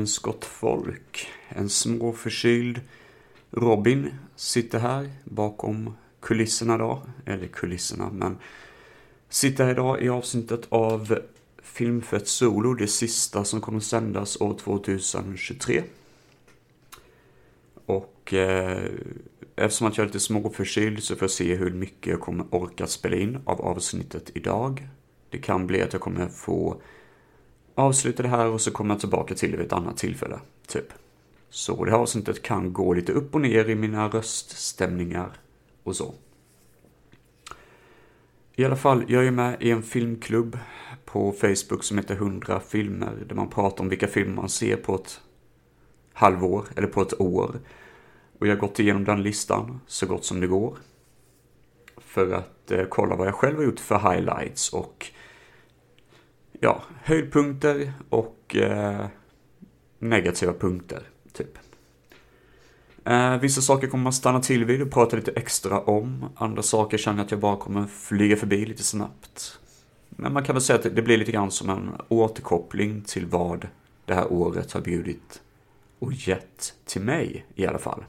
Goddagens gott folk. En småförkyld Robin sitter här bakom kulisserna då. Eller kulisserna, men sitter här idag i avsnittet av Filmfett Solo, det sista som kommer sändas år 2023. Och eh, eftersom att jag är lite småförkyld så får jag se hur mycket jag kommer orka spela in av avsnittet idag. Det kan bli att jag kommer få avsluta det här och så kommer jag tillbaka till det vid ett annat tillfälle, typ. Så det här avsnittet kan gå lite upp och ner i mina röststämningar och så. I alla fall, jag är med i en filmklubb på Facebook som heter 100 filmer, där man pratar om vilka filmer man ser på ett halvår eller på ett år. Och jag har gått igenom den listan så gott som det går. För att eh, kolla vad jag själv har gjort för highlights och ja, höjdpunkter och eh, negativa punkter, typ. Eh, vissa saker kommer man stanna till vid och prata lite extra om. Andra saker känner jag att jag bara kommer flyga förbi lite snabbt. Men man kan väl säga att det blir lite grann som en återkoppling till vad det här året har bjudit och gett till mig i alla fall.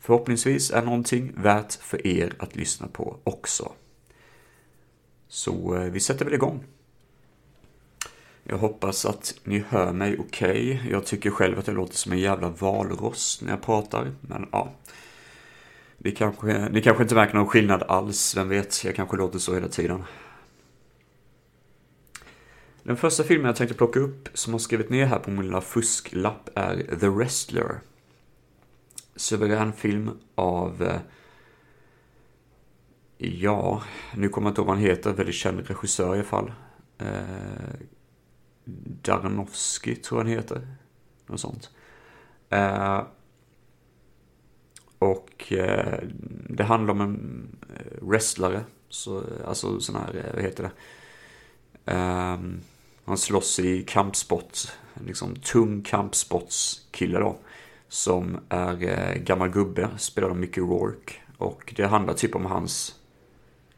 Förhoppningsvis är någonting värt för er att lyssna på också. Så eh, vi sätter väl igång. Jag hoppas att ni hör mig okej. Okay. Jag tycker själv att jag låter som en jävla valross när jag pratar, men ja. Ni kanske, ni kanske inte märker någon skillnad alls, vem vet? Jag kanske låter så hela tiden. Den första filmen jag tänkte plocka upp, som har skrivit ner här på min lilla fusklapp, är The Wrestler. Suverän film av eh, Ja, nu kommer jag inte ihåg vad han heter, väldigt känd regissör i alla fall. Eh, Darnowski tror jag han heter. Något sånt. Eh, och eh, det handlar om en eh, wrestlare. Så, eh, alltså sån här, eh, vad heter det? Eh, han slåss i kampsport. Liksom tung kampsportskille då. Som är eh, gammal gubbe, spelar mycket Rourke. Och det handlar typ om hans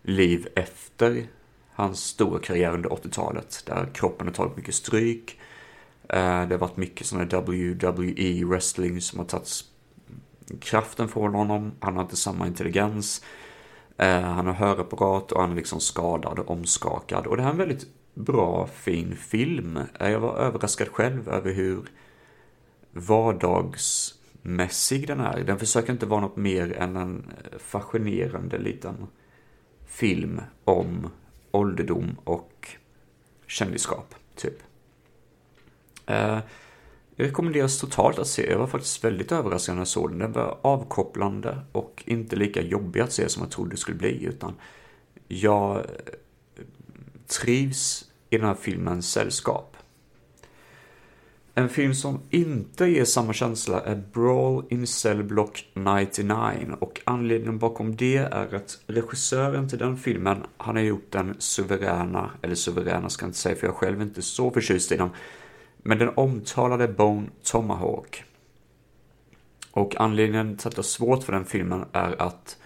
liv efter hans stora karriär under 80-talet. Där kroppen har tagit mycket stryk. Eh, det har varit mycket sådana här WWE wrestling som har tagit kraften från honom. Han har inte samma intelligens. Eh, han har hörapparat och han är liksom skadad och omskakad. Och det här är en väldigt bra, fin film. Eh, jag var överraskad själv över hur vardagsmässig den är. Den försöker inte vara något mer än en fascinerande liten film om ålderdom och kändisskap, typ. Eh, jag rekommenderas totalt att se. Jag var faktiskt väldigt överraskad när jag såg den. Den var avkopplande och inte lika jobbig att se som jag trodde det skulle bli, utan jag trivs i den här filmens sällskap. En film som inte ger samma känsla är Brawl in Cell Block 99 och anledningen bakom det är att regissören till den filmen, han har gjort den suveräna, eller suveräna ska jag inte säga för jag själv är inte så förtjust i den, men den omtalade Bone Tomahawk. Och anledningen till att det är svårt för den filmen är att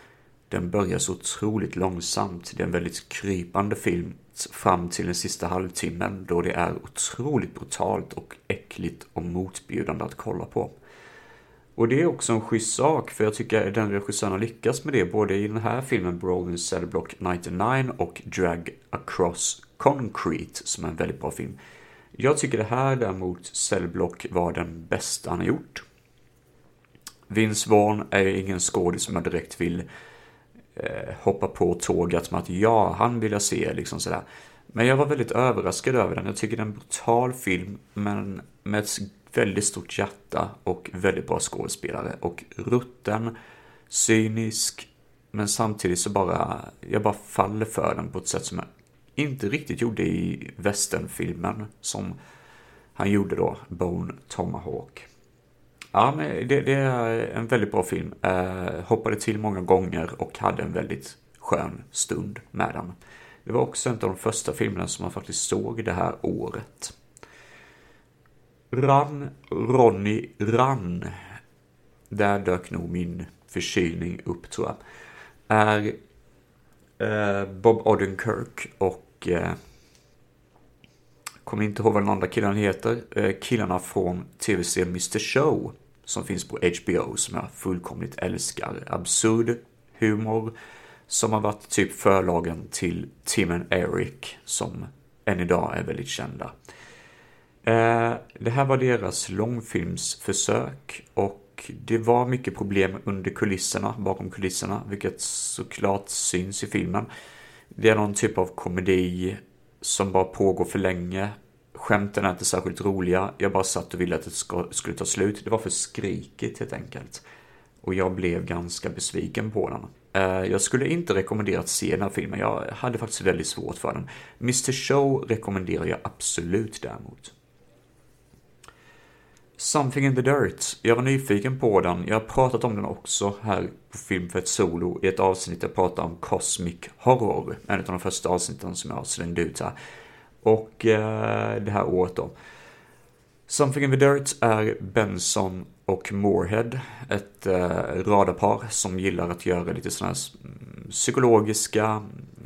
den börjar så otroligt långsamt. Det är en väldigt krypande film fram till den sista halvtimmen då det är otroligt brutalt och äckligt och motbjudande att kolla på. Och det är också en schysst sak, för jag tycker den regissören har lyckats med det både i den här filmen Brolin Cell Block 99 och Drag Across Concrete, som är en väldigt bra film. Jag tycker det här däremot, Cellblock, var den bästa han har gjort. Vince Vaughn är ingen skådis som jag direkt vill eh, hoppa på tåget med att ja, han vill jag se, liksom sådär. Men jag var väldigt överraskad över den. Jag tycker det är en brutal film, men med ett väldigt stort hjärta och väldigt bra skådespelare. Och rutten, cynisk, men samtidigt så bara, jag bara faller för den på ett sätt som jag inte riktigt gjorde i västernfilmen som han gjorde då, Bone Tomahawk. Ja, men det, det, är en väldigt bra film. Eh, hoppade till många gånger och hade en väldigt skön stund med den. Det var också en av de första filmerna som man faktiskt såg det här året. Run, Ronny, Run. Där dök nog min förkylning upp tror jag. Är eh, Bob Odenkirk och eh, kommer inte ihåg vad den andra killen heter. Eh, killarna från tv-serien Mr Show som finns på HBO som jag fullkomligt älskar. Absurd humor som har varit typ förlagen till Tim and Eric som än idag är väldigt kända. Eh, det här var deras långfilmsförsök och det var mycket problem under kulisserna, bakom kulisserna, vilket såklart syns i filmen. Det är någon typ av komedi som bara pågår för länge. Skämten är inte särskilt roliga. Jag bara satt och ville att det skulle ta slut. Det var för skrikigt helt enkelt. Och jag blev ganska besviken på den. Eh, jag skulle inte rekommendera att se den här filmen. Jag hade faktiskt väldigt svårt för den. Mr Show rekommenderar jag absolut däremot. Something in the Dirt. Jag var nyfiken på den. Jag har pratat om den också här på Film för ett solo i ett avsnitt jag pratar om Cosmic Horror. En av de första avsnitten som jag slängde ut här. Och eh, det här året då. Something in the Dirt är Benson och Moorhead. Ett eh, radarpar som gillar att göra lite sådana här mm, psykologiska,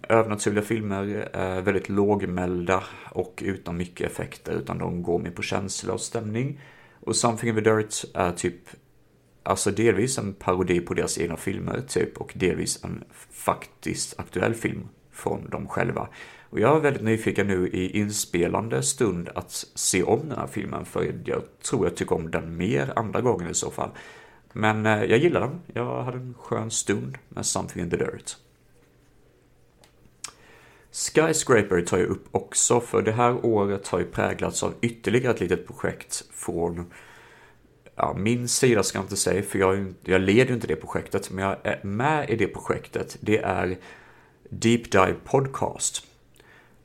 övernaturliga filmer. Eh, väldigt lågmälda och utan mycket effekter. Utan de går mer på känsla och stämning. Och Something in the Dirt är typ, alltså delvis en parodi på deras egna filmer typ och delvis en faktiskt aktuell film från dem själva. Och jag är väldigt nyfiken nu i inspelande stund att se om den här filmen för jag tror jag tycker om den mer andra gången i så fall. Men eh, jag gillar den. Jag hade en skön stund med Something in the Dirt. Skyscraper tar jag upp också, för det här året har ju präglats av ytterligare ett litet projekt från ja, min sida ska jag inte säga, för jag, jag leder ju inte det projektet, men jag är med i det projektet. Det är Deep Dive Podcast.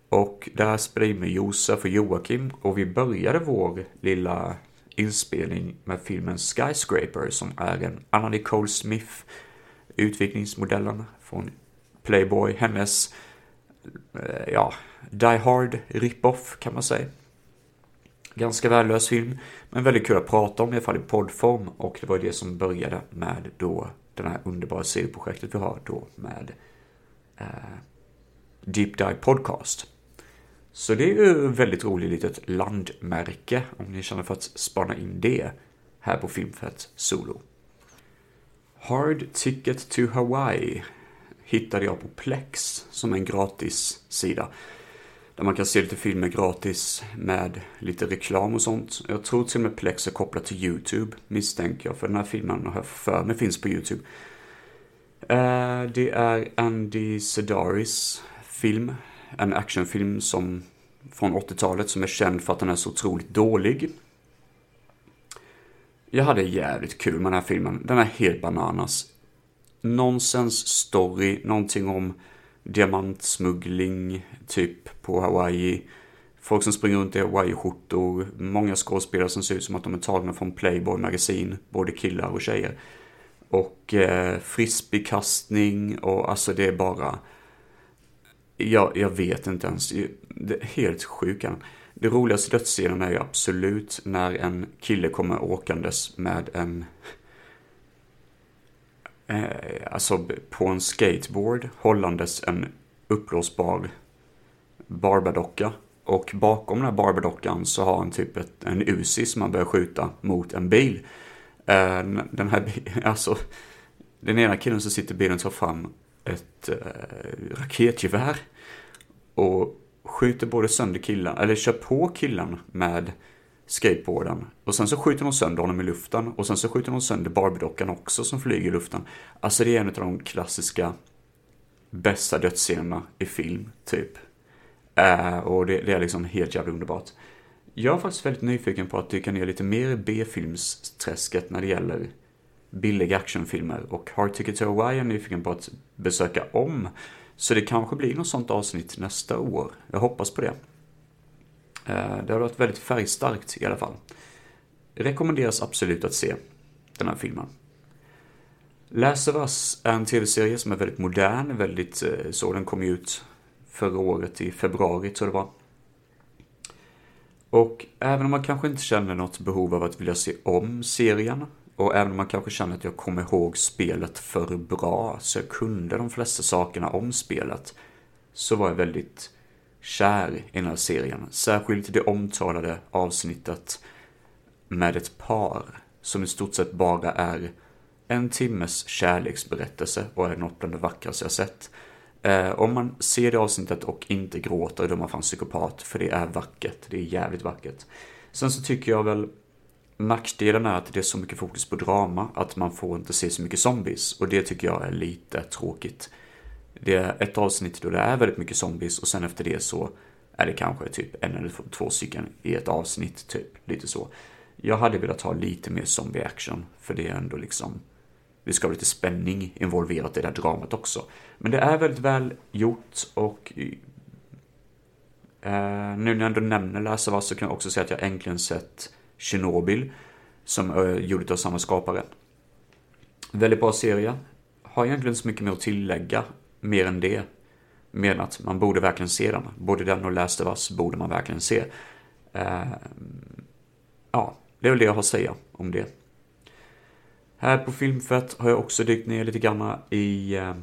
Och där spelar jag med Josef och Joakim och vi började vår lilla inspelning med filmen Skyscraper som är en Anna Nicole Smith utvikningsmodellen från Playboy, hennes eh, ja, Die Hard rip-off kan man säga. Ganska värdelös film, men väldigt kul att prata om i alla fall i poddform och det var det som började med då det här underbara serieprojektet vi har då med eh, Deep Dive Podcast. Så det är ju väldigt roligt litet landmärke om ni känner för att spana in det här på Filmfett Solo. Hard Ticket to Hawaii hittade jag på Plex som en gratis sida. Där man kan se lite filmer gratis med lite reklam och sånt. Jag tror till och med Plex är kopplat till YouTube misstänker jag. För den här filmen har jag för mig finns på YouTube. Eh, det är Andy Sedaris film. En actionfilm som från 80-talet som är känd för att den är så otroligt dålig. Jag hade jävligt kul med den här filmen. Den är helt bananas nonsens story, någonting om diamantsmuggling, typ på Hawaii. Folk som springer runt i Hawaii-skjortor, många skådespelare som ser ut som att de är tagna från Playboy magasin, både killar och tjejer. Och eh, frisbeekastning och alltså det är bara... Jag, jag vet inte ens, det är helt sjukt. Det roligaste dödsscenen är ju absolut när en kille kommer åkandes med en eh, alltså på en skateboard hållandes en uppblåsbar barbadocka. Och bakom den här barbadockan så har han typ ett, en Uzi som han börjar skjuta mot en bil. Eh, den här alltså den ena killen som sitter i bilen tar fram ett eh, raketgevär. Och skjuter både sönder killen, eller kör på killen med skateboarden. Och sen så skjuter de sönder honom i luften. Och sen så skjuter de sönder Barbiedockan också som flyger i luften. Alltså det är en av de klassiska bästa dödsscenerna i film, typ. Uh, och det, det, är liksom helt jävla underbart. Jag är faktiskt väldigt nyfiken på att dyka ner lite mer i B-filmsträsket när det gäller billiga actionfilmer. Och Hard Ticket to Hawaii är nyfiken på att besöka om. Så det kanske blir något sånt avsnitt nästa år. Jag hoppas på det. Eh, det har varit väldigt färgstarkt i alla fall. Rekommenderas absolut att se den här filmen. Last of Us är en tv-serie som är väldigt modern, väldigt eh, så. Den kom ut förra året i februari tror jag det var. Och även om man kanske inte känner något behov av att vilja se om serien och även om man kanske känner att jag kommer ihåg spelet för bra så jag kunde de flesta sakerna om spelet så var jag väldigt kär i den här serien. Särskilt det omtalade avsnittet med ett par som i stort sett bara är en timmes kärleksberättelse och är något bland det vackraste jag sett. Eh, om man ser det avsnittet och inte gråter, då är man fan psykopat, för det är vackert. Det är jävligt vackert. Sen så tycker jag väl nackdelen är att det är så mycket fokus på drama att man får inte se så mycket zombies och det tycker jag är lite tråkigt. Det är ett avsnitt då det är väldigt mycket zombies och sen efter det så är det kanske typ en eller två stycken i ett avsnitt, typ lite så. Jag hade velat ha lite mer zombie action, för det är ändå liksom det ska vara lite spänning involverat i det här dramat också. Men det är väldigt väl gjort och eh, nu när jag ändå nämner Last så kan jag också säga att jag äntligen sett Tjernobyl, som är eh, gjort av samma skapare. Väldigt bra serie. Har egentligen inte så mycket mer att tillägga mer än det. Mer än att man borde verkligen se den. Både den och Last of Us borde man verkligen se. Uh, ja, det är väl det jag har att säga om det. Här på Filmfett har jag också dykt ner lite grann i eh, uh,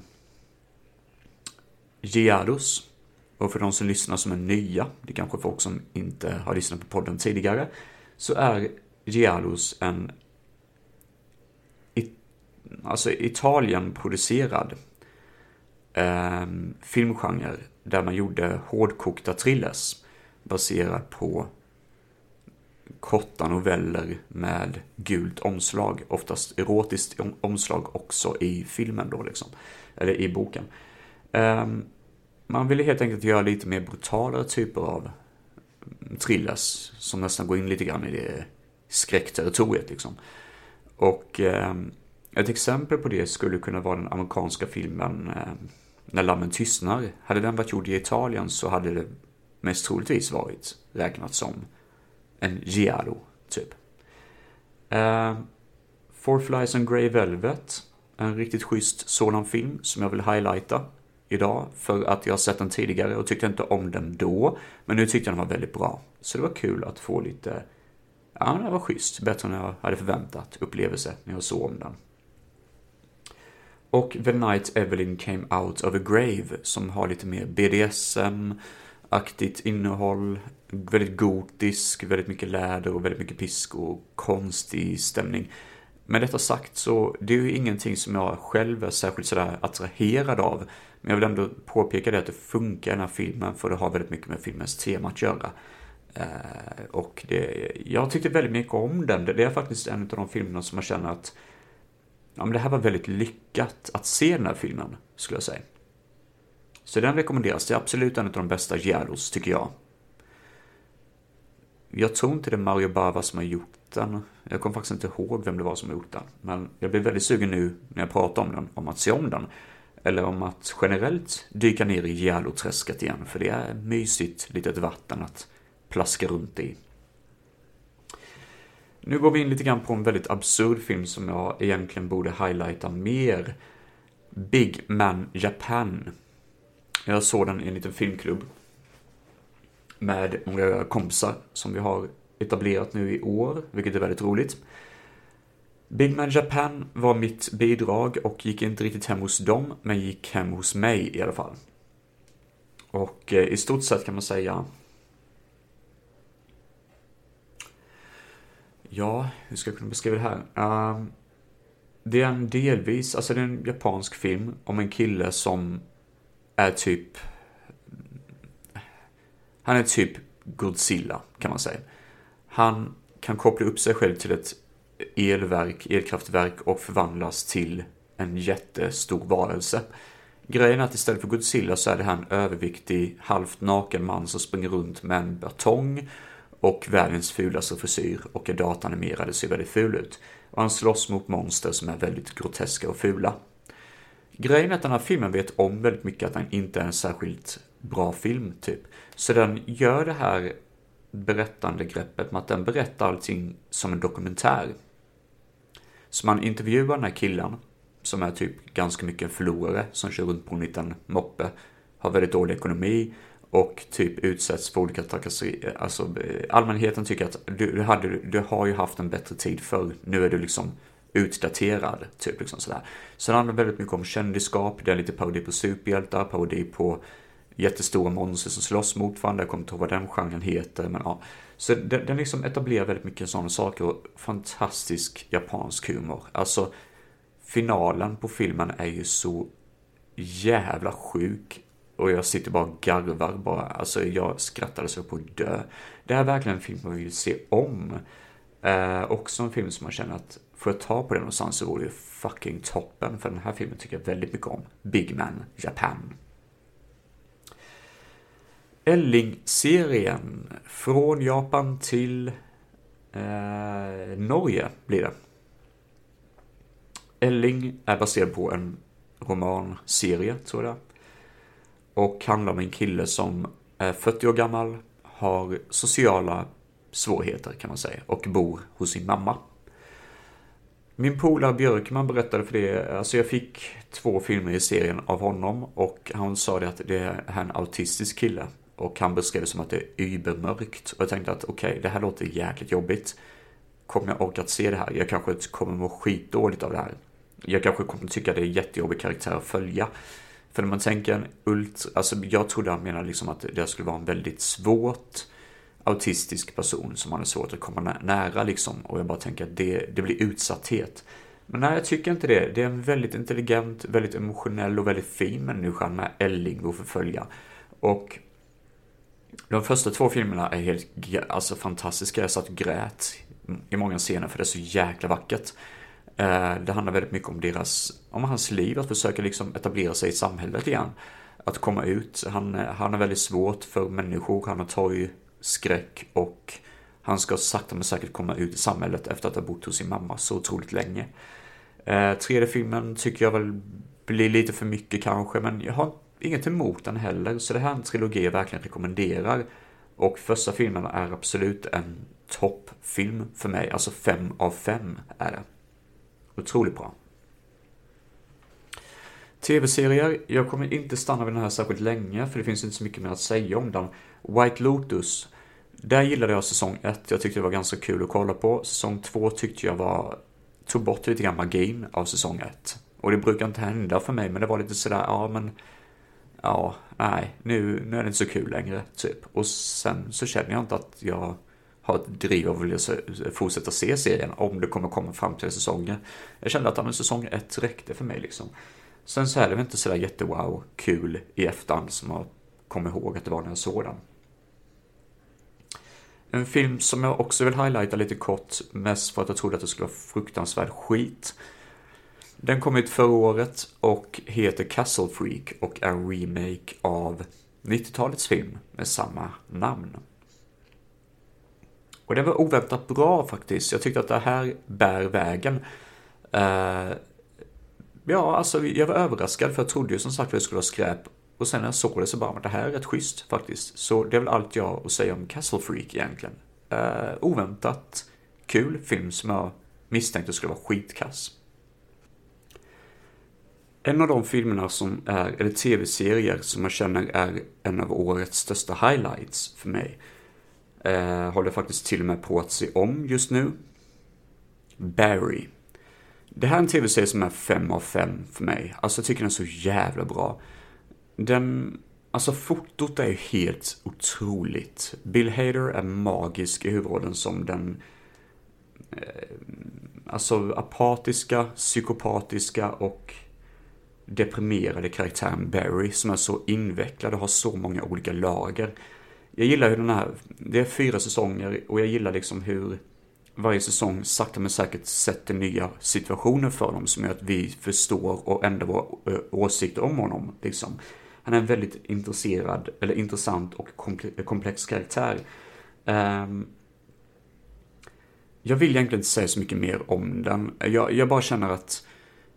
Giados. Och för de som lyssnar som är nya, det är kanske folk som inte har lyssnat på podden tidigare, så är Gialos en alltså Italien-producerad eh, filmgenre där man gjorde hårdkokta thrillers baserat på korta noveller med gult omslag, oftast erotiskt omslag också i filmen då liksom, eller i boken. Eh, man ville helt enkelt göra lite mer brutalare typer av thrillers som nästan går in lite grann i det skräckterritoriet liksom. Och eh, ett exempel på det skulle kunna vara den amerikanska filmen eh, När lammen tystnar. Hade den varit gjord i Italien så hade det mest troligtvis varit räknat som en giallo, typ. Eh, Four Flies and Grey Velvet, en riktigt schysst sådan film som jag vill highlighta idag för att jag har sett den tidigare och tyckte inte om den då. Men nu tyckte jag den var väldigt bra. Så det var kul att få lite, ja det var schysst, bättre än jag hade förväntat upplevelse när jag såg om den. Och The Night Evelyn Came Out of a Grave som har lite mer BDSM-aktigt innehåll, väldigt gotisk, väldigt mycket läder och väldigt mycket pisk och konstig stämning. Med detta sagt så, det är ju ingenting som jag själv är särskilt sådär attraherad av. Men jag vill ändå påpeka det att det funkar i den här filmen för det har väldigt mycket med filmens tema att göra. Eh, och det, jag tyckte väldigt mycket om den. Det är faktiskt en av de filmerna som jag känner att ja, men det här var väldigt lyckat att se den här filmen, skulle jag säga. Så den rekommenderas. Det är absolut en av de bästa Giallos, tycker jag. Jag tror inte det är Mario Bava som har gjort den. Jag kommer faktiskt inte ihåg vem det var som har gjort den. Men jag blir väldigt sugen nu när jag pratar om den, om att se om den. Eller om att generellt dyka ner i Giallo-träsket igen, för det är mysigt litet vatten att plaska runt i. Nu går vi in lite grann på en väldigt absurd film som jag egentligen borde highlighta mer. Big Man Japan. Jag såg den i en liten filmklubb med några kompisar som vi har etablerat nu i år, vilket är väldigt roligt. Big Man Japan var mitt bidrag och gick inte riktigt hem hos dem, men gick hem hos mig i alla fall. Och eh, i stort sett kan man säga Ja, hur ska jag kunna beskriva det här? Ehm, det är en delvis, alltså det är en japansk film om en kille som är typ... Han är typ Godzilla, kan man säga. Han kan koppla upp sig själv till ett elverk, elkraftverk och förvandlas till en jättestor varelse. Grejen är att istället för Godzilla så är det här en överviktig, halvt naken man som springer runt med en batong och världens fulaste frisyr och är datanimerad och ser väldigt ful ut. Och han slåss mot monster som är väldigt groteska och fula. Grejen är att den här filmen vet om väldigt mycket att den inte är en särskilt bra film, typ. Så den gör det här berättande greppet med att den berättar allting som en dokumentär. Så man intervjuar den här killen, som är typ ganska mycket en förlorare, som kör runt på en liten moppe, har väldigt dålig ekonomi och typ utsätts för olika trakasserier. Alltså eh, allmänheten tycker att du, du, hade, du har ju haft en bättre tid förr, nu är du liksom utdaterad, typ liksom sådär. Så det handlar väldigt mycket om kändisskap, det är lite parodi på superhjältar, parodi på jättestora monster som slåss mot varandra. Jag kommer inte ihåg vad den genren heter. Men ja. Så den, den liksom etablerar väldigt mycket sådana saker och fantastisk japansk humor. Alltså finalen på filmen är ju så jävla sjuk. Och jag sitter bara och garvar bara. Alltså jag skrattade så på att dö. Det här är verkligen en film man vill se om. Eh, också en film som man känner att får jag ta på den någonstans så vore det fucking toppen. För den här filmen tycker jag väldigt mycket om. Big Man Japan. Elling-serien. Från Japan till eh, Norge blir det. Elling är baserad på en romanserie, tror jag. Och handlar om en kille som är 40 år gammal, har sociala svårigheter kan man säga, och bor hos sin mamma. Min polare Björkman berättade för det, alltså jag fick två filmer i serien av honom och han sa det att det är en autistisk kille. Och han beskrev det som att det är übermörkt. Och jag tänkte att okej, okay, det här låter jäkligt jobbigt. Kommer jag orka att se det här? Jag kanske kommer må skitdåligt av det här. Jag kanske kommer tycka det är jättejobbig karaktär att följa. För när man tänker en ultra, alltså jag trodde han menade liksom att det skulle vara en väldigt svårt autistisk person som man är svårt att komma nära liksom. Och jag bara tänker att det, det blir utsatthet. Men nej, jag tycker inte det. Det är en väldigt intelligent, väldigt emotionell och väldigt fin människa med Elling att förfölja. Och de första två filmerna är helt alltså, fantastiska. Jag satt och grät i många scener för det är så jäkla vackert. Eh, det handlar väldigt mycket om deras, om hans liv, att försöka liksom etablera sig i samhället igen. Att komma ut. Han, han har väldigt svårt för människor, han har torgskräck och han ska sakta men säkert komma ut i samhället efter att ha bott hos sin mamma så otroligt länge. Eh, tredje filmen tycker jag väl blir lite för mycket kanske, men jag har inget emot den heller. Så det här är en trilogi jag verkligen rekommenderar. Och första filmen är absolut en toppfilm för mig. Alltså fem av fem är det. Otroligt bra. TV-serier. Jag kommer inte stanna vid den här särskilt länge, för det finns inte så mycket mer att säga om den. White Lotus. Där gillade jag säsong 1. Jag tyckte det var ganska kul att kolla på. Säsong 2 tyckte jag var... Tog bort lite grann magin av säsong 1. Och det brukar inte hända för mig, men det var lite sådär, ja men... Ja, nej, nu, nu är det inte så kul längre, typ. Och sen så känner jag inte att jag har ett driv av att vilja fortsätta se serien om det kommer komma fram till säsonger. Jag kände att ja, säsong ett räckte för mig liksom. Sen så är det väl inte sådär jättewow kul i efterhand som jag kommer ihåg att det var när jag såg den. En film som jag också vill highlighta lite kort, mest för att jag trodde att det skulle vara fruktansvärd skit. Den kom ut förra året och heter Castle Freak och är en remake av 90-talets film med samma namn. Och det var oväntat bra faktiskt. Jag tyckte att det här bär vägen. Uh, ja, alltså jag var överraskad för jag trodde ju som sagt att det skulle vara skräp. Och sen när jag såg det så bara, men det här är rätt schysst faktiskt. Så det är väl allt jag har att säga om Castle Freak egentligen. Uh, oväntat kul film som jag misstänkte skulle vara skitkass. En av de filmerna som är, eller tv-serier som jag känner är en av årets största highlights för mig Eh, håller faktiskt till och med på att se om just nu. Barry. Det här är en tv-serie som är 5 av 5 för mig. Alltså jag tycker den är så jävla bra. Den, alltså fotot är ju helt otroligt. Bill Hader är magisk i huvudrollen som den eh, alltså apatiska, psykopatiska och deprimerade karaktären Barry som är så invecklad och har så många olika lager jag gillar hur den här, det är fyra säsonger och jag gillar liksom hur varje säsong sakta men säkert sätter nya situationer för dem som gör att vi förstår och ändrar våra eh, åsikter om honom. Liksom. Han är en väldigt intresserad, eller intressant och eh, komplex karaktär. Um, jag vill egentligen inte säga så mycket mer om den. Jag, jag bara känner att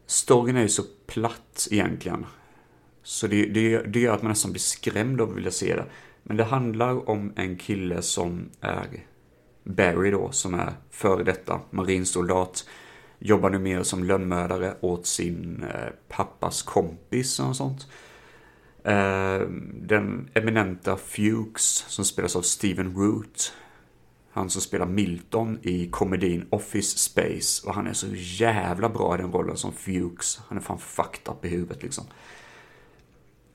storyn är ju så platt egentligen. Så det, det, det gör att man nästan blir skrämd av att vilja se det. Men det handlar om en kille som är Barry då, som är före detta marinsoldat. Jobbar nu mer som lönnmördare åt sin eh, pappas kompis och sånt. Eh, den eminenta Fuchs som spelas av Steven Root. Han som spelar Milton i komedin Office Space. Och han är så jävla bra i den rollen som Fuchs. Han är fan fucked up i huvudet liksom.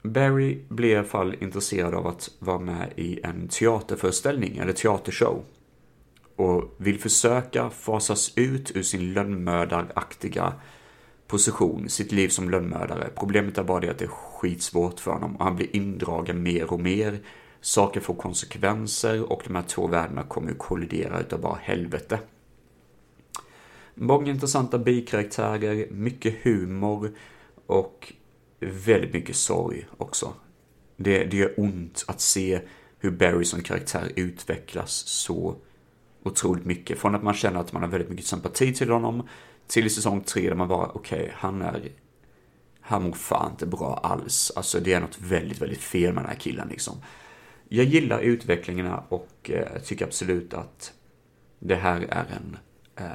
Barry blir i alla fall intresserad av att vara med i en teaterföreställning eller teatershow och vill försöka fasas ut ur sin lönnmördaraktiga position, sitt liv som lönnmördare. Problemet är bara det att det är skitsvårt för honom och han blir indragen mer och mer. Saker får konsekvenser och de här två världarna kommer att kollidera utav bara helvete. Många intressanta bikaraktärer, mycket humor och väldigt mycket sorg också. Det, det gör ont att se hur Barry som karaktär utvecklas så otroligt mycket. Från att man känner att man har väldigt mycket sympati till honom till säsong tre där man bara, okej, okay, han är, han mår fan inte bra alls. Alltså det är något väldigt, väldigt fel med den här killen liksom. Jag gillar utvecklingarna och eh, tycker absolut att det här är en, eh,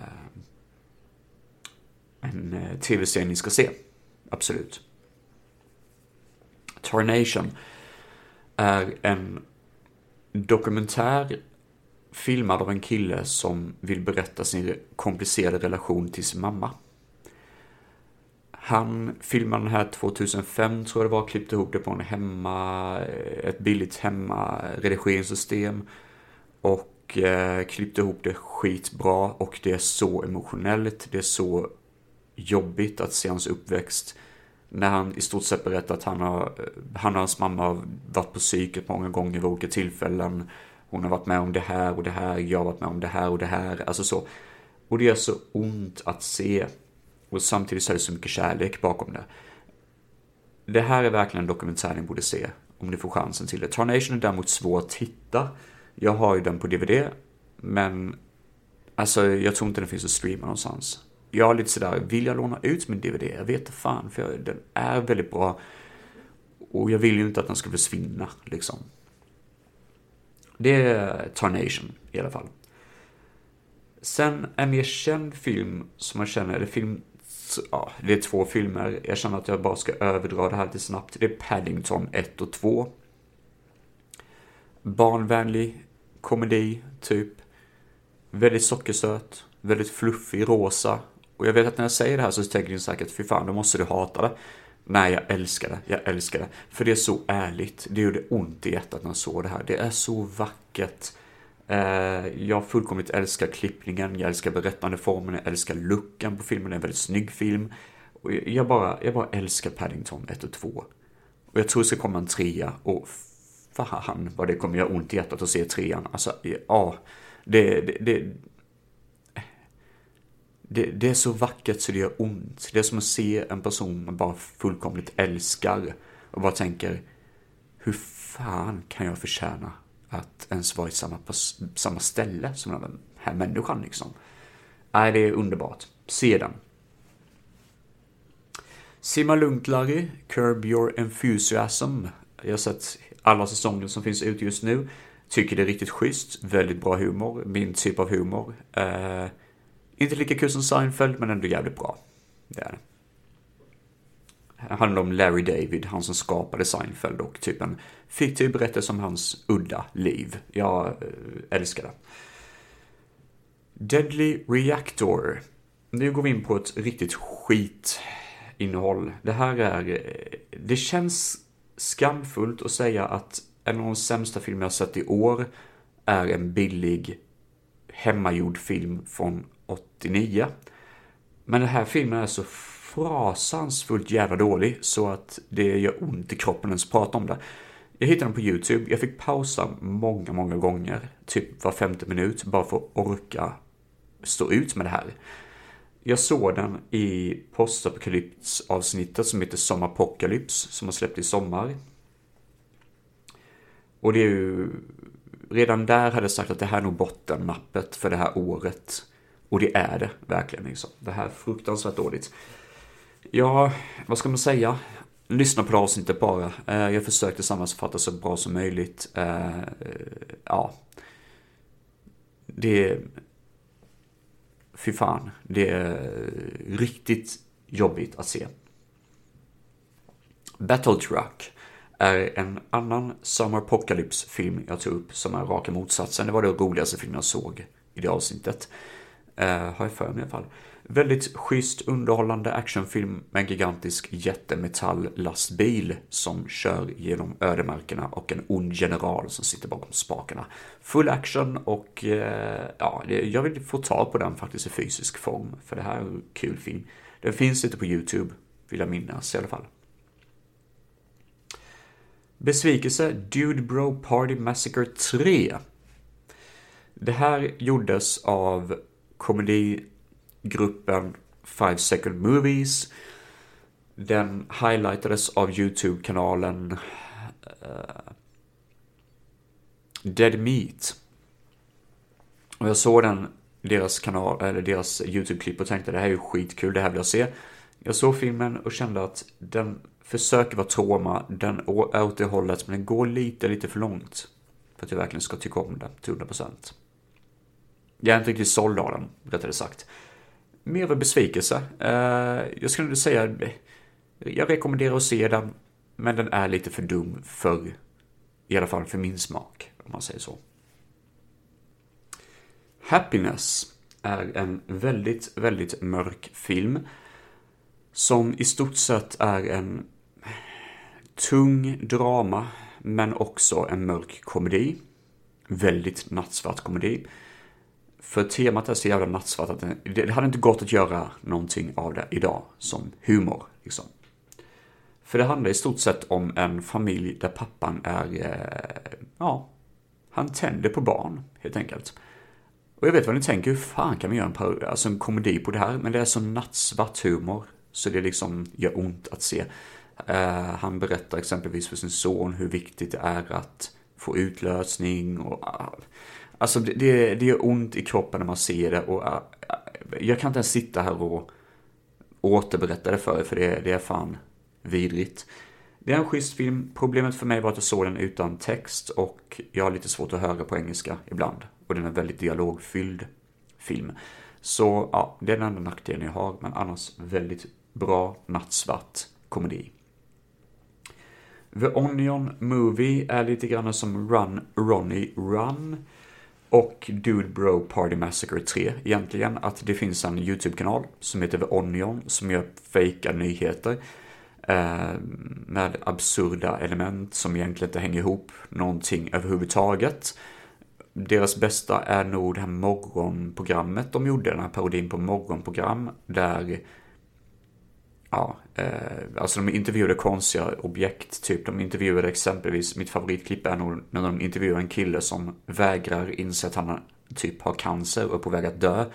en eh, tv-serie ni ska se. Absolut. Tarnation är en dokumentär filmad av en kille som vill berätta sin komplicerade relation till sin mamma. Han filmade den här 2005 tror jag det var, klippte ihop det på en hemma, eh, ett billigt hemmaredigeringssystem och eh, klippte ihop det skitbra och det är så emotionellt, det är så jobbigt att se hans uppväxt när han i stort sett berättar att han, har, han och hans mamma har varit på psyket många gånger vid olika tillfällen. Hon har varit med om det här och det här, jag har varit med om det här och det här. Alltså så. Och det gör så ont att se. Och samtidigt så är det så mycket kärlek bakom det. Det här är verkligen en dokumentär ni borde se. Om ni får chansen till det. Tarnation är däremot svår att hitta. Jag har ju den på DVD. Men alltså jag tror inte den finns att streama någonstans jag är lite sådär, vill jag låna ut min DVD? Jag vet inte fan, för jag, den är väldigt bra. Och jag vill ju inte att den ska försvinna, liksom. Det är Tarnation, i alla fall. Sen en mer känd film som jag känner, eller film, ja, det är två filmer. Jag känner att jag bara ska överdra det här lite snabbt. Det är Paddington 1 och 2. Barnvänlig komedi, typ. Väldigt sockersöt, väldigt fluffig, rosa, och jag vet att när jag säger det här så tänker ni säkert, fy fan, då måste du hata det. Nej, jag älskar det. Jag älskar det. För det är så ärligt. Det gjorde ont i hjärtat när jag såg det här. Det är så vackert. Eh, jag fullkomligt älskar klippningen, jag älskar berättandeformen, jag älskar looken på filmen. Det är en väldigt snygg film. Och jag bara, jag bara älskar Paddington 1 och 2. Och jag tror det ska komma en trea och fan vad det kommer göra ont i hjärtat att se trean. Alltså, ja. Det, det, det, det, det, är så vackert så det gör ont. Det är som att se en person man bara fullkomligt älskar och bara tänker hur fan kan jag förtjäna att ens vara i samma, samma ställe som den här människan liksom. Nej, det är underbart. Se den. Simma lugnt Larry, Curb Your Enthusiasm. Jag har sett alla säsonger som finns ute just nu. Tycker det är riktigt schysst, väldigt bra humor, min typ av humor. Eh, inte lika kul som Seinfeld, men ändå jävligt bra. Det är det. Handlar om Larry David, han som skapade Seinfeld och typ en fiktiv berättelse om hans udda liv. Jag eh, älskar det. Deadly Reactor. Nu går vi in på ett riktigt skitinnehåll. Det här är... Eh, det känns skamfullt att säga att en av de sämsta filmer jag sett i år är en billig hemmagjord film från 89. Men den här filmen är så fasansfullt jävla dålig så att det gör ont i kroppen ens prata om det. Jag hittade den på YouTube, jag fick pausa många, många gånger, typ var femte minut, bara för att orka stå ut med det här. Jag såg den i postapokalyps-avsnittet som heter Sommarpokalyps som har släppt i sommar. Och det är ju... Redan där hade jag sagt att det här är nog bottennappet för det här året. Och det är det verkligen. Liksom. Det här är fruktansvärt dåligt. Ja, vad ska man säga? Lyssna på det avsnittet bara. Eh, jag försökte sammanfatta så bra som möjligt. Eh, ja. Det är... Fy fan. Det är riktigt jobbigt att se. Battle Truck är en annan Summer Apocalypse-film jag tog upp som är raka motsatsen. Det var det roligaste filmen jag såg i det avsnittet. Eh, har jag för mig i alla fall. Väldigt schysst underhållande actionfilm med en gigantisk jättemetalllastbil som kör genom ödemarkerna och en ond general som sitter bakom spakarna. Full action och eh, ja, jag vill få tag på den faktiskt i fysisk form för det här är en kul film. Den finns inte på YouTube, vill jag minnas i alla fall. Besvikelse Dude Bro Party Massacre 3. Det här gjordes av komedi Gruppen Five Second Movies. Den highlightades av YouTube-kanalen uh, Dead Meat. Och jag såg den, deras kanal, eller deras YouTube-klipp och tänkte det här är ju skitkul, det här vill jag se. Jag såg filmen och kände att den försöker vara trauma, den är åt det hållet, men den går lite, lite för långt. För att jag verkligen ska tycka om den till 100%. Jag är inte riktigt såld av den, rättare sagt. Mer av en besvikelse. Uh, jag skulle säga, jag rekommenderar att se den, men den är lite för dum för, i alla fall för min smak, om man säger så. Happiness är en väldigt, väldigt mörk film som i stort sett är en tung drama, men också en mörk komedi. Väldigt nattsvart komedi. För temat är så jävla nattsvart att det, det hade inte gått att göra någonting av det idag som humor. Liksom. För det handlar i stort sett om en familj där pappan är, eh, ja, han tänder på barn helt enkelt. Och jag vet vad ni tänker, hur fan kan man göra en, alltså en komedi på det här? Men det är så nattsvart humor, så det liksom gör ont att se. Eh, han berättar exempelvis för sin son hur viktigt det är att få utlösning och ah, Alltså det, det, det gör ont i kroppen när man ser det och äh, äh, jag kan inte ens sitta här och återberätta det för er för det, det är fan vidrigt. Det är en schysst film. Problemet för mig var att jag såg den utan text och jag har lite svårt att höra på engelska ibland. Och den är väldigt dialogfylld film. Så ja, det är den enda nackdelen jag har, men annars väldigt bra nattsvart komedi. The Onion Movie är lite grann som Run Ronnie Run och Dude Bro Party Massacre 3 egentligen. Att det finns en YouTube-kanal som heter The Onion som gör fejka nyheter eh, med absurda element som egentligen inte hänger ihop någonting överhuvudtaget. Deras bästa är nog det här morgonprogrammet de gjorde, den här parodin på morgonprogram där ja, eh, alltså de intervjuade konstiga objekt, typ de intervjuade exempelvis, mitt favoritklipp är nog när de intervjuar en kille som vägrar inse att han typ har cancer och är på väg att dö.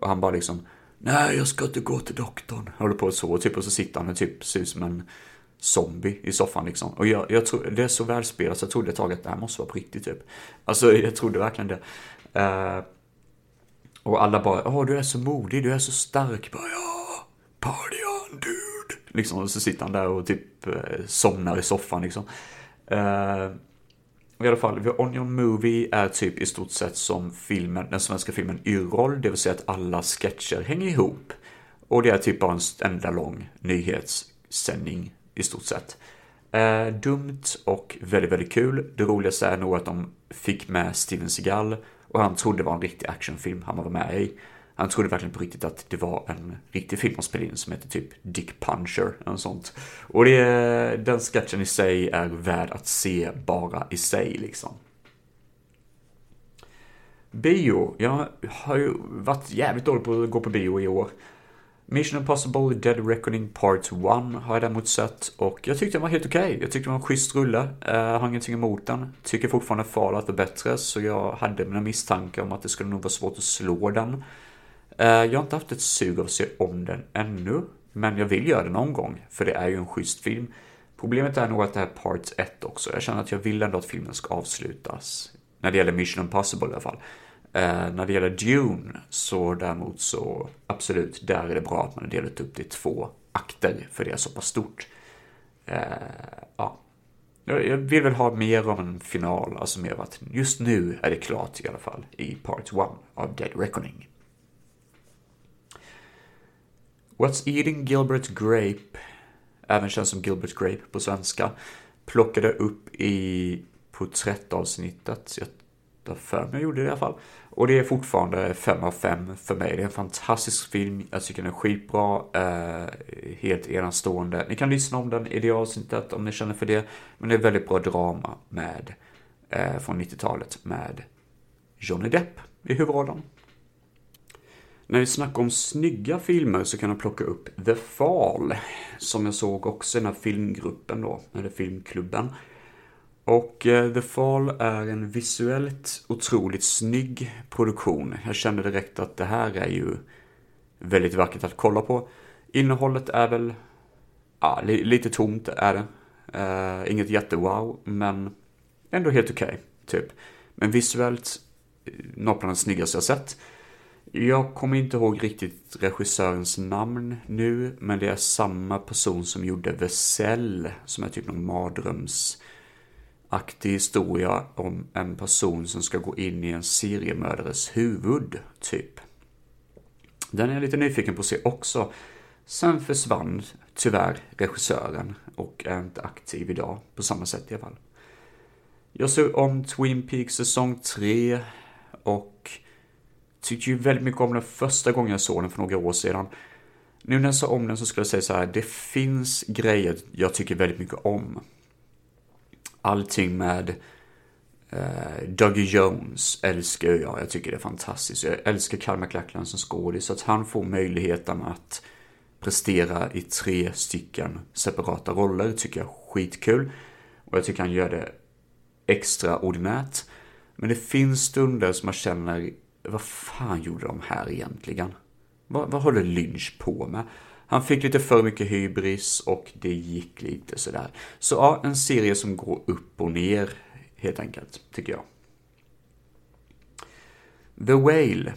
Och han bara liksom, nej jag ska inte gå till doktorn. Håller på så, typ, och så sitter han och typ ser ut som en zombie i soffan liksom. Och jag, jag tror, det är så välspelat så jag trodde ett tag att det här måste vara på riktigt typ. Alltså jag trodde verkligen det. Eh, och alla bara, åh du är så modig, du är så stark. Bara, ja, party on dude. Liksom, och så sitter han där och typ eh, somnar i soffan liksom. Uh, i alla fall, The Onion Movie är typ i stort sett som filmen, den svenska filmen Yrrol, det vill säga att alla sketcher hänger ihop. Och det är typ bara en enda lång nyhetssändning i stort sett. Eh, dumt och väldigt, väldigt kul. Det roligaste är nog att de fick med Steven Seagal och han trodde det var en riktig actionfilm han var med i. Han trodde verkligen på riktigt att det var en riktig film han spelade in som heter typ Dick Puncher eller sånt. Och det, den sketchen i sig är värd att se bara i sig liksom. Bio. Jag har ju varit jävligt dålig på att gå på bio i år. Mission Impossible Dead Reckoning Part 1 har jag däremot sett och jag tyckte den var helt okej. Okay. Jag tyckte det var en schysst rulle. Jag har ingenting emot den. Tycker fortfarande Fallout är bättre så jag hade mina misstankar om att det skulle nog vara svårt att slå den. Eh, jag har inte haft ett sug av att se om den ännu. Men jag vill göra det någon gång för det är ju en schysst film. Problemet är nog att det är Part 1 också. Jag känner att jag vill ändå att filmen ska avslutas. När det gäller Mission Impossible i alla fall. Eh, när det gäller Dune så däremot så absolut, där är det bra att man har delat upp det i två akter för det är så pass stort. Eh, ja. Jag vill väl ha mer av en final, alltså mer av att just nu är det klart i alla fall i Part 1 av Dead Reckoning. What's Eating Gilbert Grape, även känd som Gilbert Grape på svenska, plockade upp i porträttavsnittet. Jag Jag för mig jag gjorde det i alla fall. Och det är fortfarande 5 av 5 för mig. Det är en fantastisk film. Jag tycker den är skitbra. Eh, helt enastående. Ni kan lyssna om den i det avsnittet om ni känner för det. Men det är väldigt bra drama med, eh, från 90-talet med Johnny Depp i huvudrollen. När vi snackar om snygga filmer så kan jag plocka upp The Fall. Som jag såg också i den här filmgruppen då, eller filmklubben. Och eh, The Fall är en visuellt otroligt snygg produktion. Jag kände direkt att det här är ju väldigt vackert att kolla på. Innehållet är väl ja, lite tomt är det. Uh, inget jättewow, men ändå helt okej, okay, typ. Men visuellt, eh, något bland det snyggaste jag sett. Jag kommer inte ihåg riktigt regissörens namn nu, men det är samma person som gjorde Vesell, som är typ någon mardrömsaktig historia om en person som ska gå in i en seriemördares huvud, typ. Den är jag lite nyfiken på att se också. Sen försvann tyvärr regissören och är inte aktiv idag på samma sätt i alla fall. Jag såg om Twin Peaks säsong 3 och tyckte ju väldigt mycket om den första gången jag såg den för några år sedan. Nu när jag sa om den så skulle jag säga så här, det finns grejer jag tycker väldigt mycket om. Allting med eh, Dougie Jones älskar jag, jag tycker det är fantastiskt. Jag älskar Kyle MacLachlan som skådis, så att han får möjligheten att prestera i tre stycken separata roller tycker jag är skitkul. Och jag tycker han gör det extraordinärt. Men det finns stunder som man känner vad fan gjorde de här egentligen? Vad, vad håller Lynch på med? Han fick lite för mycket hybris och det gick lite sådär. Så ja, en serie som går upp och ner helt enkelt, tycker jag. The Whale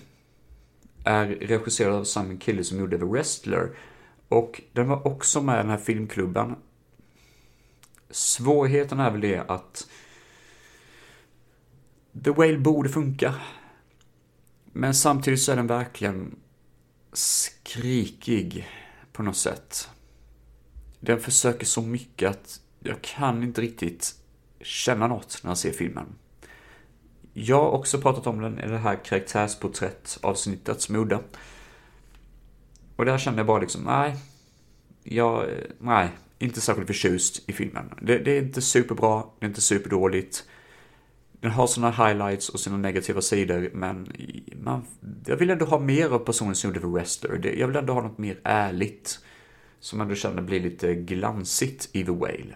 är regisserad av samma kille som gjorde The Wrestler. Och den var också med i den här filmklubben. Svårigheten är väl det att The Whale borde funka. Men samtidigt så är den verkligen skrikig på något sätt. Den försöker så mycket att jag kan inte riktigt känna något när jag ser filmen. Jag har också pratat om den i det här karaktärsporträttavsnittet som jag gjorde. Och där kände jag bara liksom, nej, jag, eh, nej, inte särskilt förtjust i filmen. Det, det är inte superbra, det är inte superdåligt. Den har sina highlights och sina negativa sidor, men man, jag vill ändå ha mer av personen som gjorde The Wrestler. Jag vill ändå ha något mer ärligt. Som ändå känner blir lite glansigt i The Whale.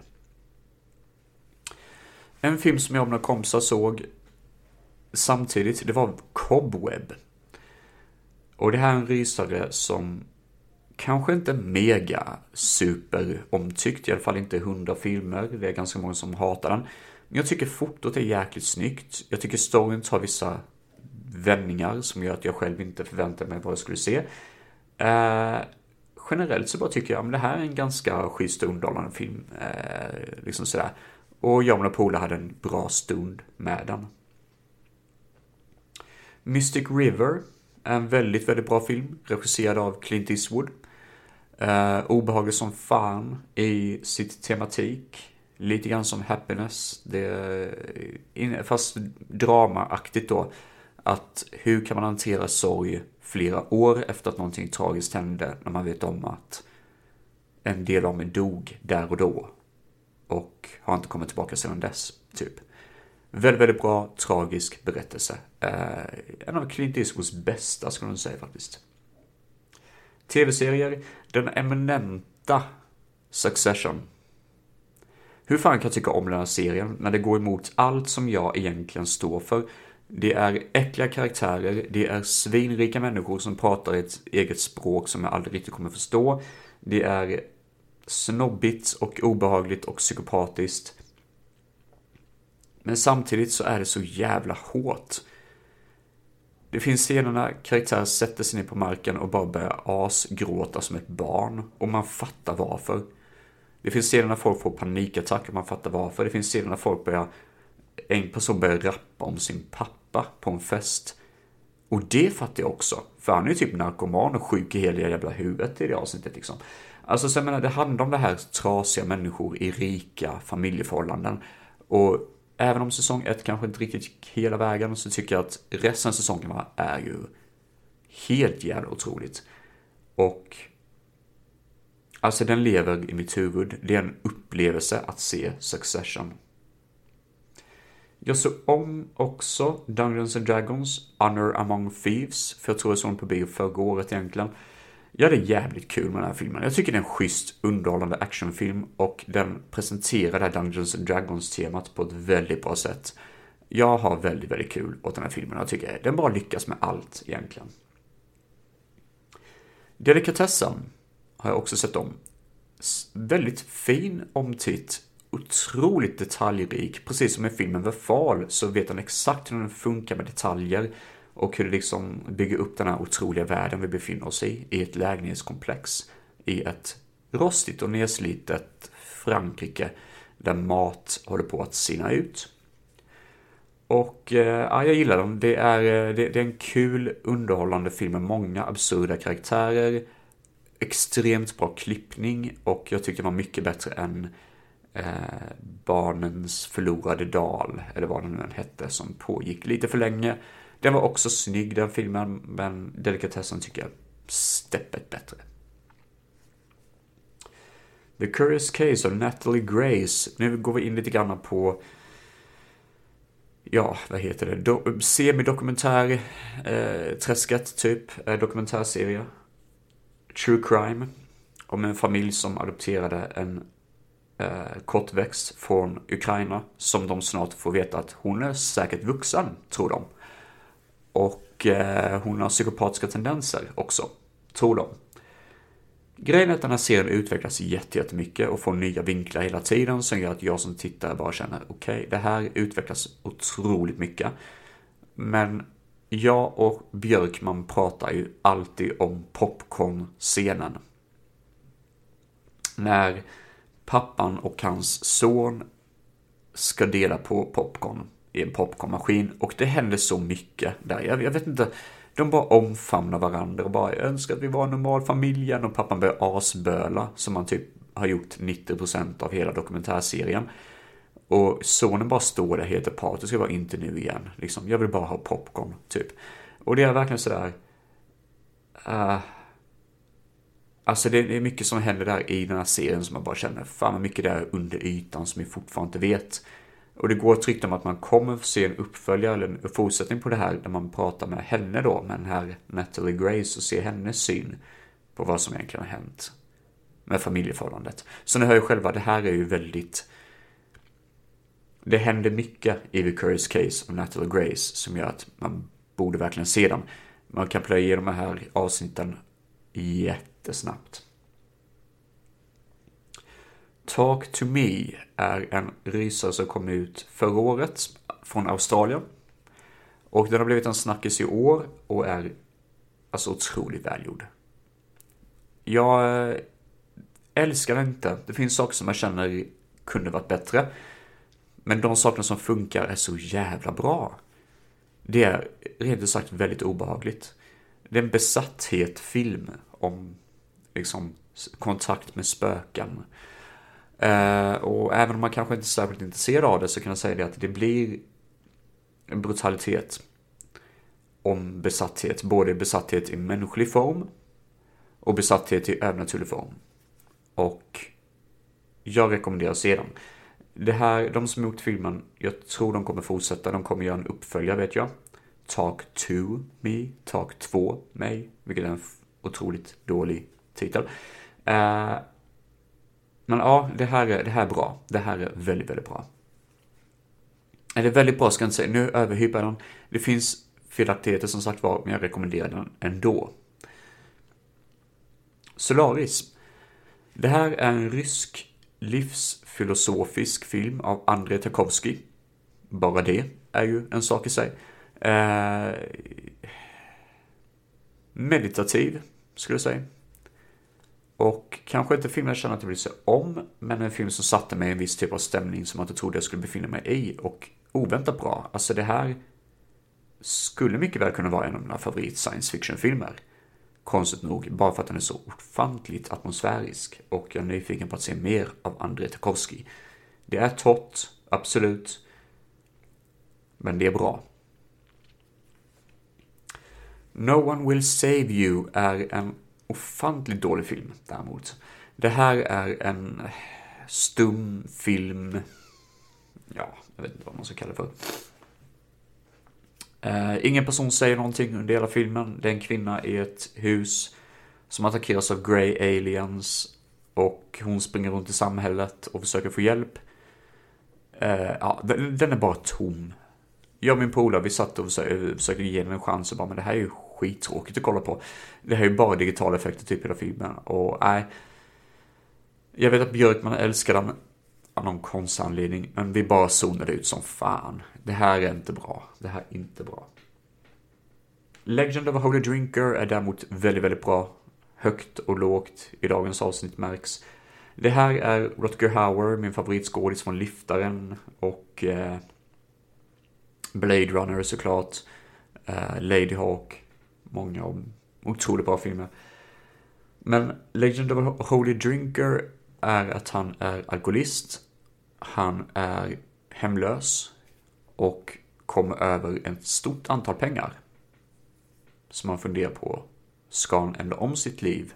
En film som jag och några kompisar såg samtidigt, det var Cobweb. Och det här är en rysare som kanske inte är mega super omtyckt, i alla fall inte hundra filmer. Det är ganska många som hatar den. Jag tycker fotot är jäkligt snyggt. Jag tycker storyn tar vissa vändningar som gör att jag själv inte förväntade mig vad jag skulle se. Eh, generellt så bara tycker jag att det här är en ganska schysst och underhållande film. Eh, liksom sådär. Och jag och mina polare hade en bra stund med den. Mystic River är en väldigt, väldigt bra film. Regisserad av Clint Eastwood. Eh, obehaglig som fan i sitt tematik. Lite grann som Happiness, det, fast dramaaktigt då. Att hur kan man hantera sorg flera år efter att någonting tragiskt hände när man vet om att en del av mig dog där och då. Och har inte kommit tillbaka sedan dess, typ. Väldigt, väldigt bra, tragisk berättelse. Eh, en av Clint Eastwoods bästa skulle jag säga faktiskt. Tv-serier, den eminenta Succession hur fan kan jag tycka om den här serien när det går emot allt som jag egentligen står för? Det är äckliga karaktärer, det är svinrika människor som pratar ett eget språk som jag aldrig riktigt kommer förstå. Det är snobbigt och obehagligt och psykopatiskt. Men samtidigt så är det så jävla hårt. Det finns scener när karaktärer sätter sig ner på marken och bara börjar asgråta som ett barn. Och man fattar varför. Det finns scener när folk får panikattacker, man fattar varför. Det finns scener när folk börjar, en person börjar rappa om sin pappa på en fest. Och det fattar jag också, för han är ju typ narkoman och sjuk i hela jävla huvudet i det avsnittet liksom. Alltså så jag menar, det handlar om det här trasiga människor i rika familjeförhållanden. Och även om säsong ett kanske inte riktigt gick hela vägen så tycker jag att resten av säsongerna är ju helt jävla otroligt. Och alltså den lever i mitt huvud. Det är en upplevelse att se Succession. Jag såg om också Dungeons and Dragons, Honor Among Thieves, för jag tror jag såg den på bio förra året egentligen. Jag hade jävligt kul med den här filmen. Jag tycker det är en schysst, underhållande actionfilm och den presenterar det här Dungeons and Dragons-temat på ett väldigt bra sätt. Jag har väldigt, väldigt kul åt den här filmen. Jag tycker den bara lyckas med allt egentligen. Delikatessen har jag också sett om. Väldigt fin omtitt. Otroligt detaljrik. Precis som i filmen The Fall så vet han exakt hur den funkar med detaljer och hur det liksom bygger upp den här otroliga världen vi befinner oss i, i ett lägenhetskomplex, i ett rostigt och nedslitet Frankrike där mat håller på att sina ut. Och eh, ja, jag gillar dem. Det är, eh, det, det, är en kul, underhållande film med många absurda karaktärer, extremt bra klippning och jag tyckte den var mycket bättre än eh, Barnens förlorade dal, eller vad den nu än hette, som pågick lite för länge. Den var också snygg den filmen, men delikatessen tycker jag steppet bättre. The Curious Case of Natalie Grace. Nu går vi in lite grann på ja, vad heter det, Do semidokumentär, eh, träsket typ, eh, dokumentärserie. True crime. Om en familj som adopterade en eh, kortväxt från Ukraina som de snart får veta att hon är säkert vuxen, tror de. Och eh, hon har psykopatiska tendenser också, tror de. Grejen är att den här serien utvecklas jättemycket och får nya vinklar hela tiden som gör att jag som tittare bara känner okej, okay, det här utvecklas otroligt mycket. Men jag och Björkman pratar ju alltid om popcornscenen. När pappan och hans son ska dela på popcorn i en popcornmaskin och det händer så mycket där. Jag, jag vet inte, de bara omfamnar varandra och bara önskar att vi var en normal familj igen och pappan börjar asböla som han typ har gjort 90% av hela dokumentärserien. Och sonen bara står där helt apatisk och bara inte nu igen. Liksom, jag vill bara ha popcorn, typ. Och det är verkligen sådär... Uh, alltså det är mycket som händer där i den här serien som man bara känner, fan vad mycket det är under ytan som vi fortfarande inte vet. Och det går ett rykte om att man kommer få se en uppföljare eller en fortsättning på det här där man pratar med henne då, med den här Natalie Grace och ser hennes syn på vad som egentligen har hänt med familjeförhållandet. Så ni hör ju själva, det här är ju väldigt... Det händer mycket i The Curious Case of Natalie Grace som gör att man borde verkligen se dem. Man kan plöja igenom de här avsnitten jättesnabbt. Talk to Me är en rysare som kom ut förra året från Australien. Och den har blivit en snackis i år och är alltså otroligt välgjord. Jag eh, älskar den inte. Det finns saker som jag känner kunde varit bättre. Men de sakerna som funkar är så jävla bra. Det är rent ut sagt väldigt obehagligt. Det är en besatthet film om liksom kontakt med spöken. Uh, och även om man kanske inte är särskilt intresserad av det så kan jag säga det att det blir en brutalitet om besatthet. Både besatthet i mänsklig form och besatthet i övernaturlig form. Och jag rekommenderar att se dem. Det här, de som gjort filmen, jag tror de kommer fortsätta. De kommer göra en uppföljare vet jag. Talk to me, Talk 2 mig, vilket är en otroligt dålig titel. Uh, men ja, det här, är, det här är bra. Det här är väldigt, väldigt bra. Eller väldigt bra ska jag inte säga, nu överhypar jag den. Det finns felaktigheter som sagt var, men jag rekommenderar den ändå. Solaris. Det här är en rysk livsfilosofisk film av Andrei Tarkovsky. Bara det är ju en sak i sig. Eh, meditativ, skulle jag säga. Och kanske inte filmen jag känner att jag vill se om, men en film som satte mig i en viss typ av stämning som jag inte trodde jag skulle befinna mig i. Och oväntat bra. Alltså det här skulle mycket väl kunna vara en av mina favorit science fiction-filmer. Konstigt nog, bara för att den är så ofantligt atmosfärisk och jag är nyfiken på att se mer av Andrei Tarkovsky. Det är torrt, absolut, Men det är bra. No One Will Save You är en ofantligt dålig film däremot. Det här är en stum film. Ja, jag vet inte vad man ska kalla det för. Eh, ingen person säger någonting under hela filmen. Det är en kvinna i ett hus som attackeras av Grey Aliens och hon springer runt i samhället och försöker få hjälp. Eh, ja, den, den, är bara tom. Jag och min polare, vi satt och försökte, försökte ge den en chans och bara, men det här är ju skittråkigt att kolla på. Det här är ju bara digitala effekter typ hela filmen och nej. Jag vet att Björkman älskar den av någon konstig anledning, men vi bara zonade ut som fan. Det här är inte bra. Det här är inte bra. Legend of a Holy Drinker är däremot väldigt, väldigt bra. Högt och lågt i dagens avsnitt märks. Det här är Rutger Hauer, min favoritskådis från Liftaren och eh, Blade Runner såklart. Eh, Lady Hawk. Många av otroligt bra filmer. Men Legend of a Holy Drinker är att han är alkoholist. Han är hemlös och kommer över ett stort antal pengar. Som han funderar på, ska han ändra om sitt liv?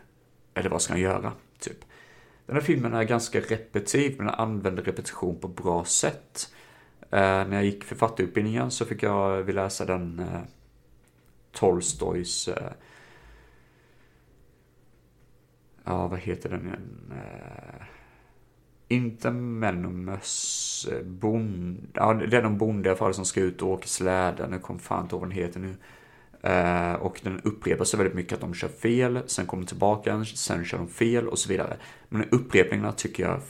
Eller vad ska han göra? Typ. Den här filmen är ganska repetitiv, men den använder repetition på bra sätt. Eh, när jag gick författarutbildningen så fick jag vi läsa den eh, Tolstojs eh, ja, vad heter den? Eh, inte Menomus eh, bond, ja det är någon bonde i alla fall som ska ut och åka släde, nu kom fan inte ihåg vad den heter nu. Uh, och den upprepar sig väldigt mycket att de kör fel, sen kommer tillbaka, sen kör de fel och så vidare. Men upprepningarna tycker jag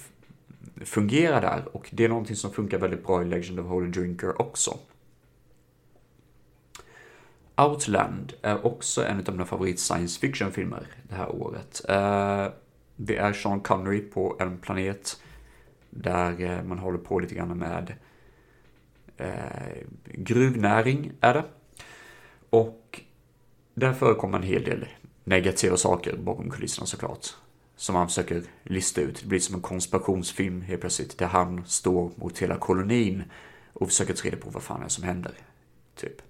fungerar där och det är någonting som funkar väldigt bra i Legend of Holy Drinker också. Outland är också en av mina favorit science fiction-filmer det här året. Uh, det är Sean Connery på en planet där eh, man håller på lite grann med eh, gruvnäring är det. Och där förekommer en hel del negativa saker bakom kulisserna såklart. Som han försöker lista ut. Det blir som en konspirationsfilm helt plötsligt. Där han står mot hela kolonin och försöker ta reda på vad fan det är som händer. Typ.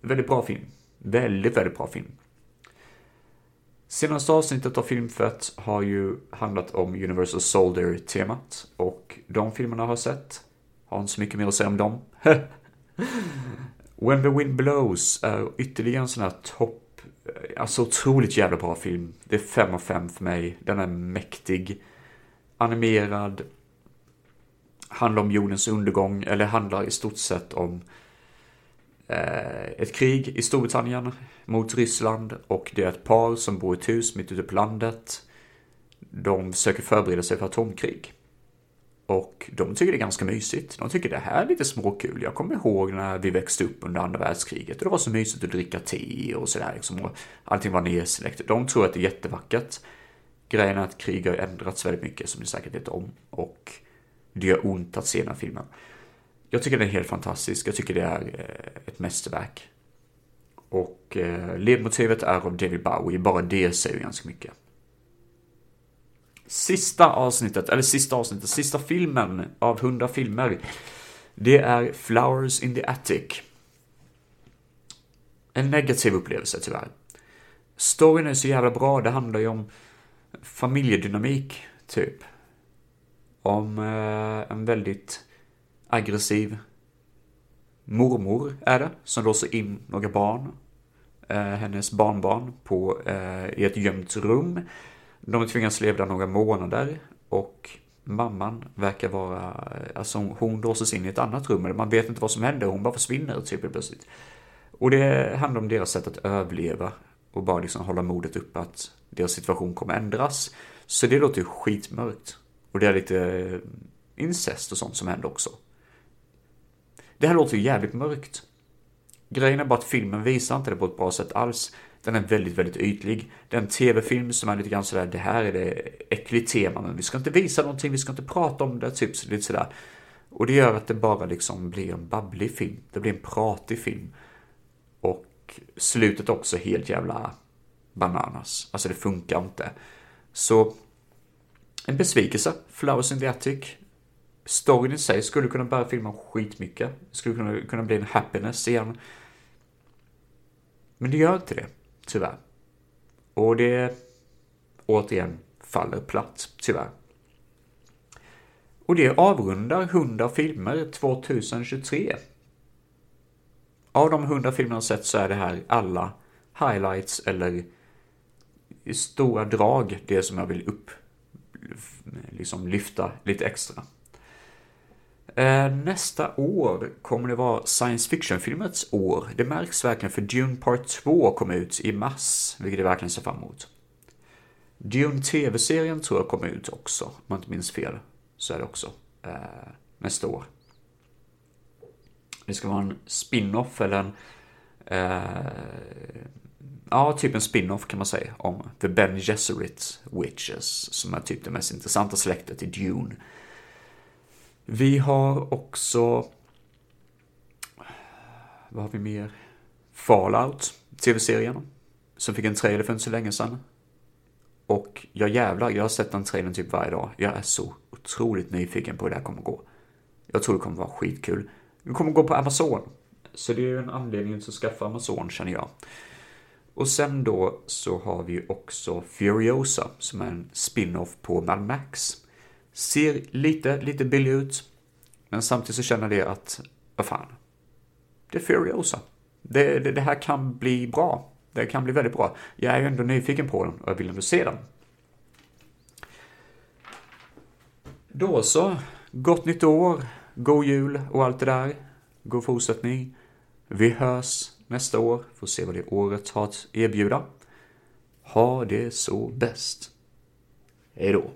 Väldigt bra film. Väldigt, väldigt bra film. Senaste avsnittet av Filmfett har ju handlat om Universal Soldier-temat och de filmerna har jag sett. Har inte så mycket mer att säga om dem. When the Wind Blows är ytterligare en sån här topp, alltså otroligt jävla bra film. Det är fem av fem för mig. Den är mäktig. Animerad. Handlar om jordens undergång, eller handlar i stort sett om Eh, ett krig i Storbritannien mot Ryssland och det är ett par som bor i ett hus mitt ute på landet. De försöker förbereda sig för atomkrig. Och de tycker det är ganska mysigt. De tycker det här är lite småkul. Jag kommer ihåg när vi växte upp under andra världskriget och det var så mysigt att dricka te och sådär liksom. Och allting var nedsläckt. De tror att det är jättevackert. Grejen är att krig har ändrats väldigt mycket som ni säkert vet om. Och det gör ont att se den här filmen. Jag tycker den är helt fantastisk. Jag tycker det är eh, ett mästerverk. Och eh, ledmotivet är av David Bowie. Bara det säger ganska mycket. Sista avsnittet, eller sista avsnittet, sista filmen av 100 filmer. Det är Flowers in the Attic. En negativ upplevelse tyvärr. Storyn är så jävla bra, det handlar ju om familjedynamik, typ. Om eh, en väldigt aggressiv mormor är det, som låser in några barn, eh, hennes barnbarn, på, eh, i ett gömt rum. De tvingas leva där några månader och mamman verkar vara, eh, alltså hon låses in i ett annat rum, man vet inte vad som händer, hon bara försvinner typ plötsligt. Och det handlar om deras sätt att överleva och bara liksom hålla modet uppe att deras situation kommer ändras. Så det låter ju skitmörkt. Och det är lite eh, incest och sånt som händer också. Det här låter ju jävligt mörkt. Grejen är bara att filmen visar inte det på ett bra sätt alls. Den är väldigt, väldigt ytlig. Det är en tv-film som är lite grann sådär, det här är det äckligt tema, men vi ska inte visa någonting, vi ska inte prata om det, typ lite sådär. Och det gör att det bara liksom blir en babblig film. Det blir en pratig film. Och slutet också helt jävla bananas. Alltså det funkar inte. Så en besvikelse, Flowers in the Attic storyn i sig skulle kunna bära filmen skitmycket. Skulle kunna, kunna bli en happiness igen. Men det gör inte det, tyvärr. Och det återigen faller platt, tyvärr. Och det avrundar 100 filmer 2023. Av de 100 filmerna jag sett så är det här alla highlights eller i stora drag det som jag vill upp, liksom lyfta lite extra. Eh, nästa år kommer det vara science fiction-filmets år. Det märks verkligen för Dune Part 2 kom ut i mars, vilket jag verkligen ser fram emot. Dune TV-serien tror jag kommer ut också, om jag inte minns fel. Så är det också. Eh, nästa år. Det ska vara en spin-off eller en... Eh, ja, typ en spin-off kan man säga om The Ben Gesserit Witches, som är typ det mest intressanta släktet i Dune. Vi har också... Vad har vi mer? Fallout, tv-serien, som fick en trailer för inte så länge sedan. Och jag jävlar, jag har sett den trailern typ varje dag. Jag är så otroligt nyfiken på hur det här kommer gå. Jag tror det kommer vara skitkul. Den kommer gå på Amazon. Så det är ju en anledning till att skaffa Amazon känner jag. Och sen då så har vi också Furiosa som är en spin-off på Mad Max. Ser lite, lite billig ut. Men samtidigt så känner det att, vad fan. Det är Furiosa. Det, det, det här kan bli bra. Det kan bli väldigt bra. Jag är ju ändå nyfiken på den och jag vill ändå se den. Då så. Gott nytt år, god jul och allt det där. God fortsättning. Vi hörs nästa år, får se vad det året har att erbjuda. Ha det så bäst. Hej då.